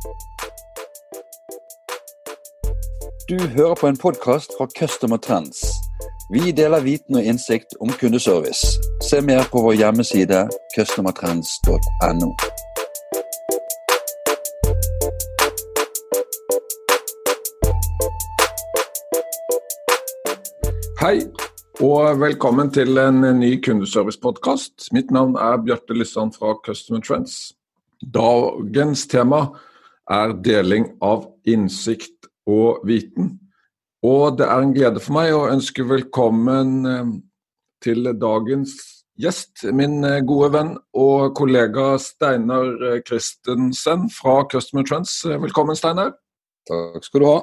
Du hører på en podkast fra Customer Trends. Vi deler viten og innsikt om kundeservice. Se mer på vår hjemmeside customertrends.no. Hei, og velkommen til en ny kundeservice-podkast. Mitt navn er Bjarte Lysand fra Customer Trends. Dagens tema er deling av innsikt og viten. Og det er en glede for meg å ønske velkommen eh, til dagens gjest, min eh, gode venn og kollega Steinar eh, Christensen fra Customer Trends. Velkommen, Steinar. Takk skal du ha.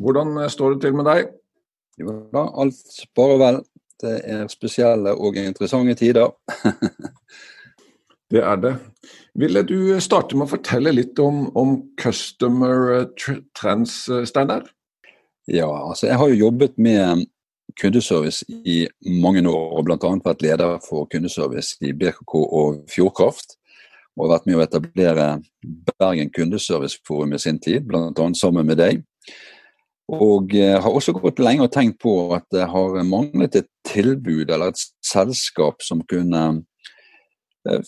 Hvordan står det til med deg? Jo da, alt bare vel. Det er spesielle og interessante tider. det er det. Ville du starte med å fortelle litt om, om Customer Trends, Steinar? Ja, altså jeg har jo jobbet med kundeservice i mange år, og bl.a. vært leder for kundeservice i BKK og Fjordkraft. Og vært med å etablere Bergen kundeserviceforum i sin tid, bl.a. sammen med deg. Og eh, har også gått lenge og tenkt på at det har manglet et tilbud eller et selskap som kunne eh,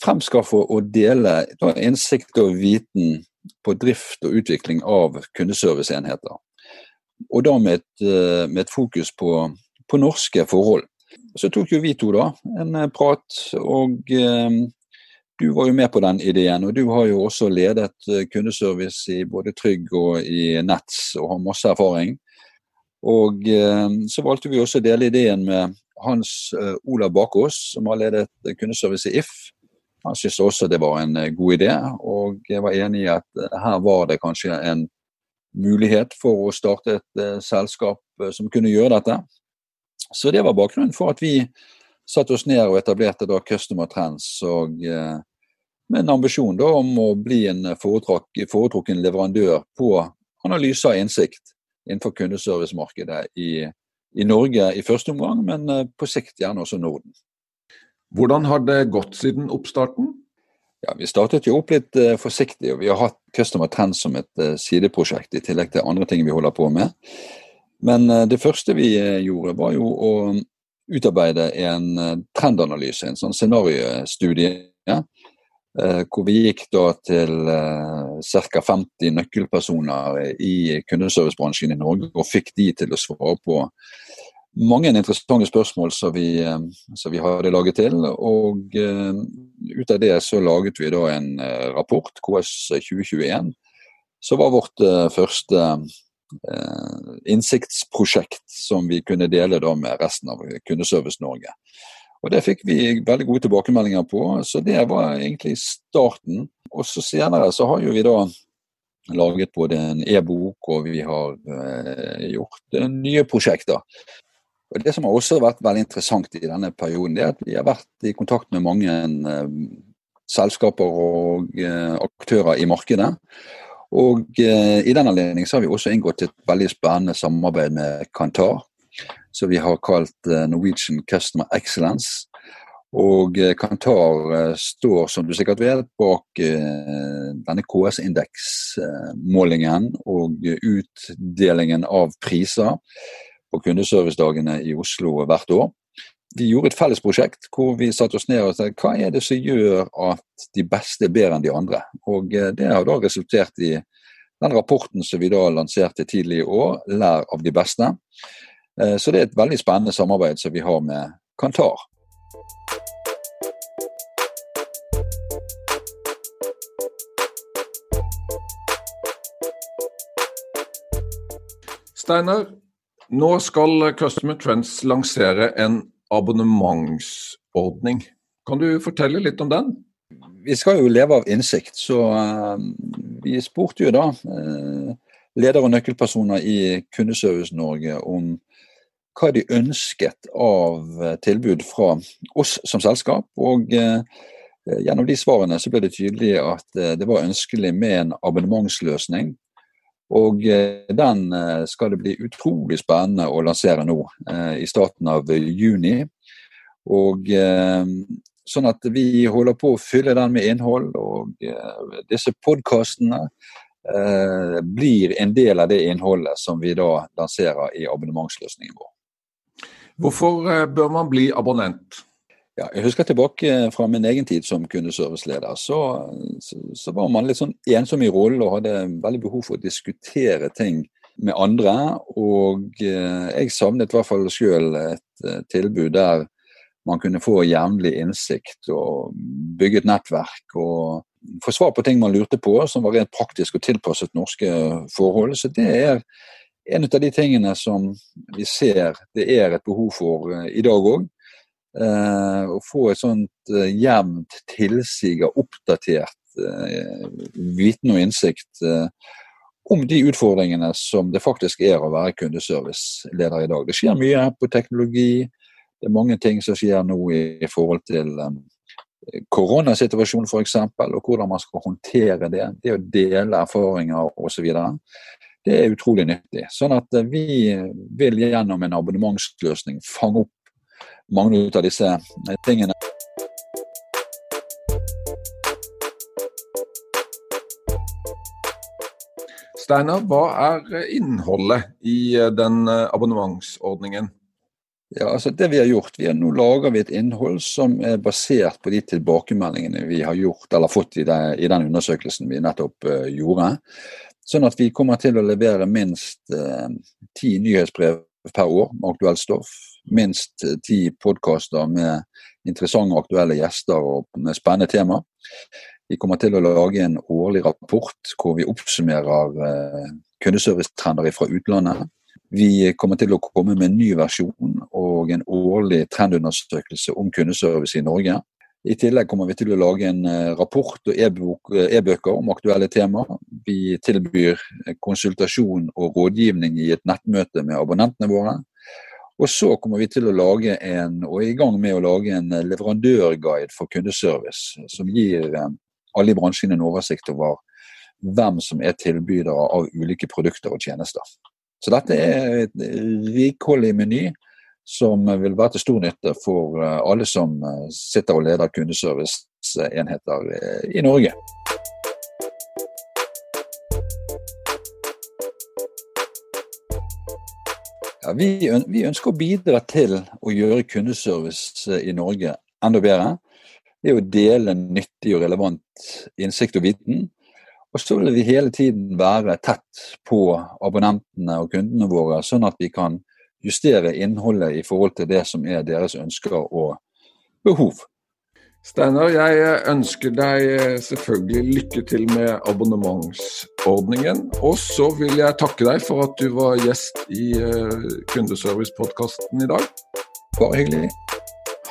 fremskaffe og dele innsikt og viten på drift og utvikling av kundeserviceenheter. Og da med et, eh, med et fokus på, på, norske forhold. Så tok jo vi to da en prat, og du var jo med på den ideen, og du har jo også ledet eh, kundeservice i både Trygg og i Nets og har masse erfaring. Og eh, så valgte vi også å dele ideen med Hans eh, Olav Bakås, som har ledet kundeservice i If. Han syntes også det var en god idé, og jeg var enig i at her var det kanskje en mulighet for å starte et selskap som kunne gjøre dette. Så det var bakgrunnen for at vi satte oss ned og etablerte da Customer Trends. og med en ambisjon da, om å bli en foretrukken leverandør på analyse av innsikt innenfor kundeservicemarkedet i, i Norge i første omgang, men eh, på sikt gjerne også Norden. Hvordan har det gått siden oppstarten? Ja, Vi startet jo opp litt uh, forsiktig, og vi har hatt Customer Trends som et uh, sideprosjekt, i tillegg til andre ting vi holder på med. Men uh, det første vi gjorde, var jo å utarbeide en trendanalyse, en sånn scenariostudie. Ja, hvor vi gikk da til ca. 50 nøkkelpersoner i kundeservicebransjen i Norge og fikk de til å svare på mange interessante spørsmål som vi, uh, som vi hadde laget til. Og uh, ut av det så laget vi da en rapport, KS 2021, som var vårt første innsiktsprosjekt som vi kunne dele da med resten av Kundeservice Norge. Og Det fikk vi veldig gode tilbakemeldinger på, så det var egentlig starten. Og så Senere så har jo vi da laget både en e-bok og vi har eh, gjort eh, nye prosjekter. Og Det som har også vært veldig interessant i denne perioden, det er at vi har vært i kontakt med mange eh, selskaper og eh, aktører i markedet. Og eh, I den anledning har vi også inngått et veldig spennende samarbeid med Kantar som vi har kalt Norwegian Customer Excellence. Og Kantar står, som du sikkert vet, bak denne KS-indeksmålingen og utdelingen av priser på kundeservicedagene i Oslo hvert år. Vi gjorde et felles prosjekt hvor vi satte oss ned og sa hva er det som gjør at de beste er bedre enn de andre. Og Det har da resultert i den rapporten som vi da lanserte tidlig i år, Lær av de beste. Eh, så det er et veldig spennende samarbeid som vi har med Kantar. Steinar, nå skal Customer Trends lansere en abonnementsordning. Kan du fortelle litt om den? Vi skal jo leve av innsikt, så uh, vi spurte jo da uh, ledere og nøkkelpersoner i Kundeservice Norge om hva de ønsket av eh, tilbud fra oss som selskap. Og eh, gjennom de svarene så ble det tydelig at eh, det var ønskelig med en abonnementsløsning. Og den skal det bli utrolig spennende å lansere nå, i starten av juni. Og Sånn at vi holder på å fylle den med innhold, og disse podkastene blir en del av det innholdet som vi da lanserer i abonnementsløsningen vår. Hvorfor bør man bli abonnent? Ja, jeg husker tilbake fra min egen tid som kundeserviceleder. Så, så, så var man litt sånn ensom i rollen og hadde veldig behov for å diskutere ting med andre. Og eh, jeg savnet i hvert fall sjøl et eh, tilbud der man kunne få jevnlig innsikt og bygge et nettverk og få svar på ting man lurte på, som var rent praktisk og tilpasset norske forhold. Så det er en av de tingene som vi ser det er et behov for eh, i dag òg. Å få et sånt jevnt tilsig av oppdatert viten og innsikt om de utfordringene som det faktisk er å være kundeserviceleder i dag. Det skjer mye på teknologi. Det er mange ting som skjer nå i forhold til koronasituasjonen f.eks., og hvordan man skal håndtere det. Det å dele erfaringer osv. Det er utrolig nyttig. Sånn at vi vil gjennom en abonnementsløsning fange opp mange av disse uh, tingene. Steinar, hva er innholdet i eh, den eh, abonnementsordningen? Ja, altså det Vi har gjort, vi har nå lager vi et innhold som er basert på de tilbakemeldingene vi har gjort, eller fått i, det, i den undersøkelsen vi nettopp uh, gjorde. Sånn at vi kommer til å levere minst ti uh, nyhetsbrev per år med aktuelt stoff. Minst ti podkaster med interessante og aktuelle gjester og med spennende tema. Vi kommer til å lage en årlig rapport hvor vi oppsummerer eh, kundeservicetrender fra utlandet. Vi kommer til å komme med en ny versjon og en årlig trendundersøkelse om kundeservice i Norge. I tillegg kommer vi til å lage en eh, rapport og e-bøker om aktuelle temaer. Vi tilbyr konsultasjon og rådgivning i et nettmøte med abonnentene våre. Og så kommer vi til å lage en, og er i gang med å lage en leverandørguide for kundeservice, som gir eh, alle i bransjen en oversikt over hvem som er tilbydere av ulike produkter og tjenester. Så dette er et rikholdig meny som vil være til stor nytte for eh, alle som eh, sitter og leder kundeserviceenheter eh, i Norge. Ja, vi, ønsker å bidra til å gjøre kundeservice i Norge enda bedre er å dele nyttig og relevant innsikt og viten. Og så vil vi hele tiden være tett på abonnentene og kundene våre, sånn at vi kan justere innholdet i forhold til det som er deres ønsker og behov. Steinar, jeg ønsker deg selvfølgelig lykke til med abonnementsordningen. Og så vil jeg takke deg for at du var gjest i eh, Kundeservice-podkasten i dag. Bare hyggelig.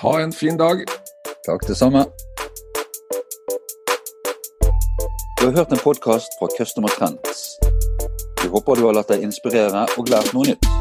Ha en fin dag. Takk, det samme. Du har hørt en podkast fra Customer Trends. Vi håper du har latt deg inspirere og lært noe nytt.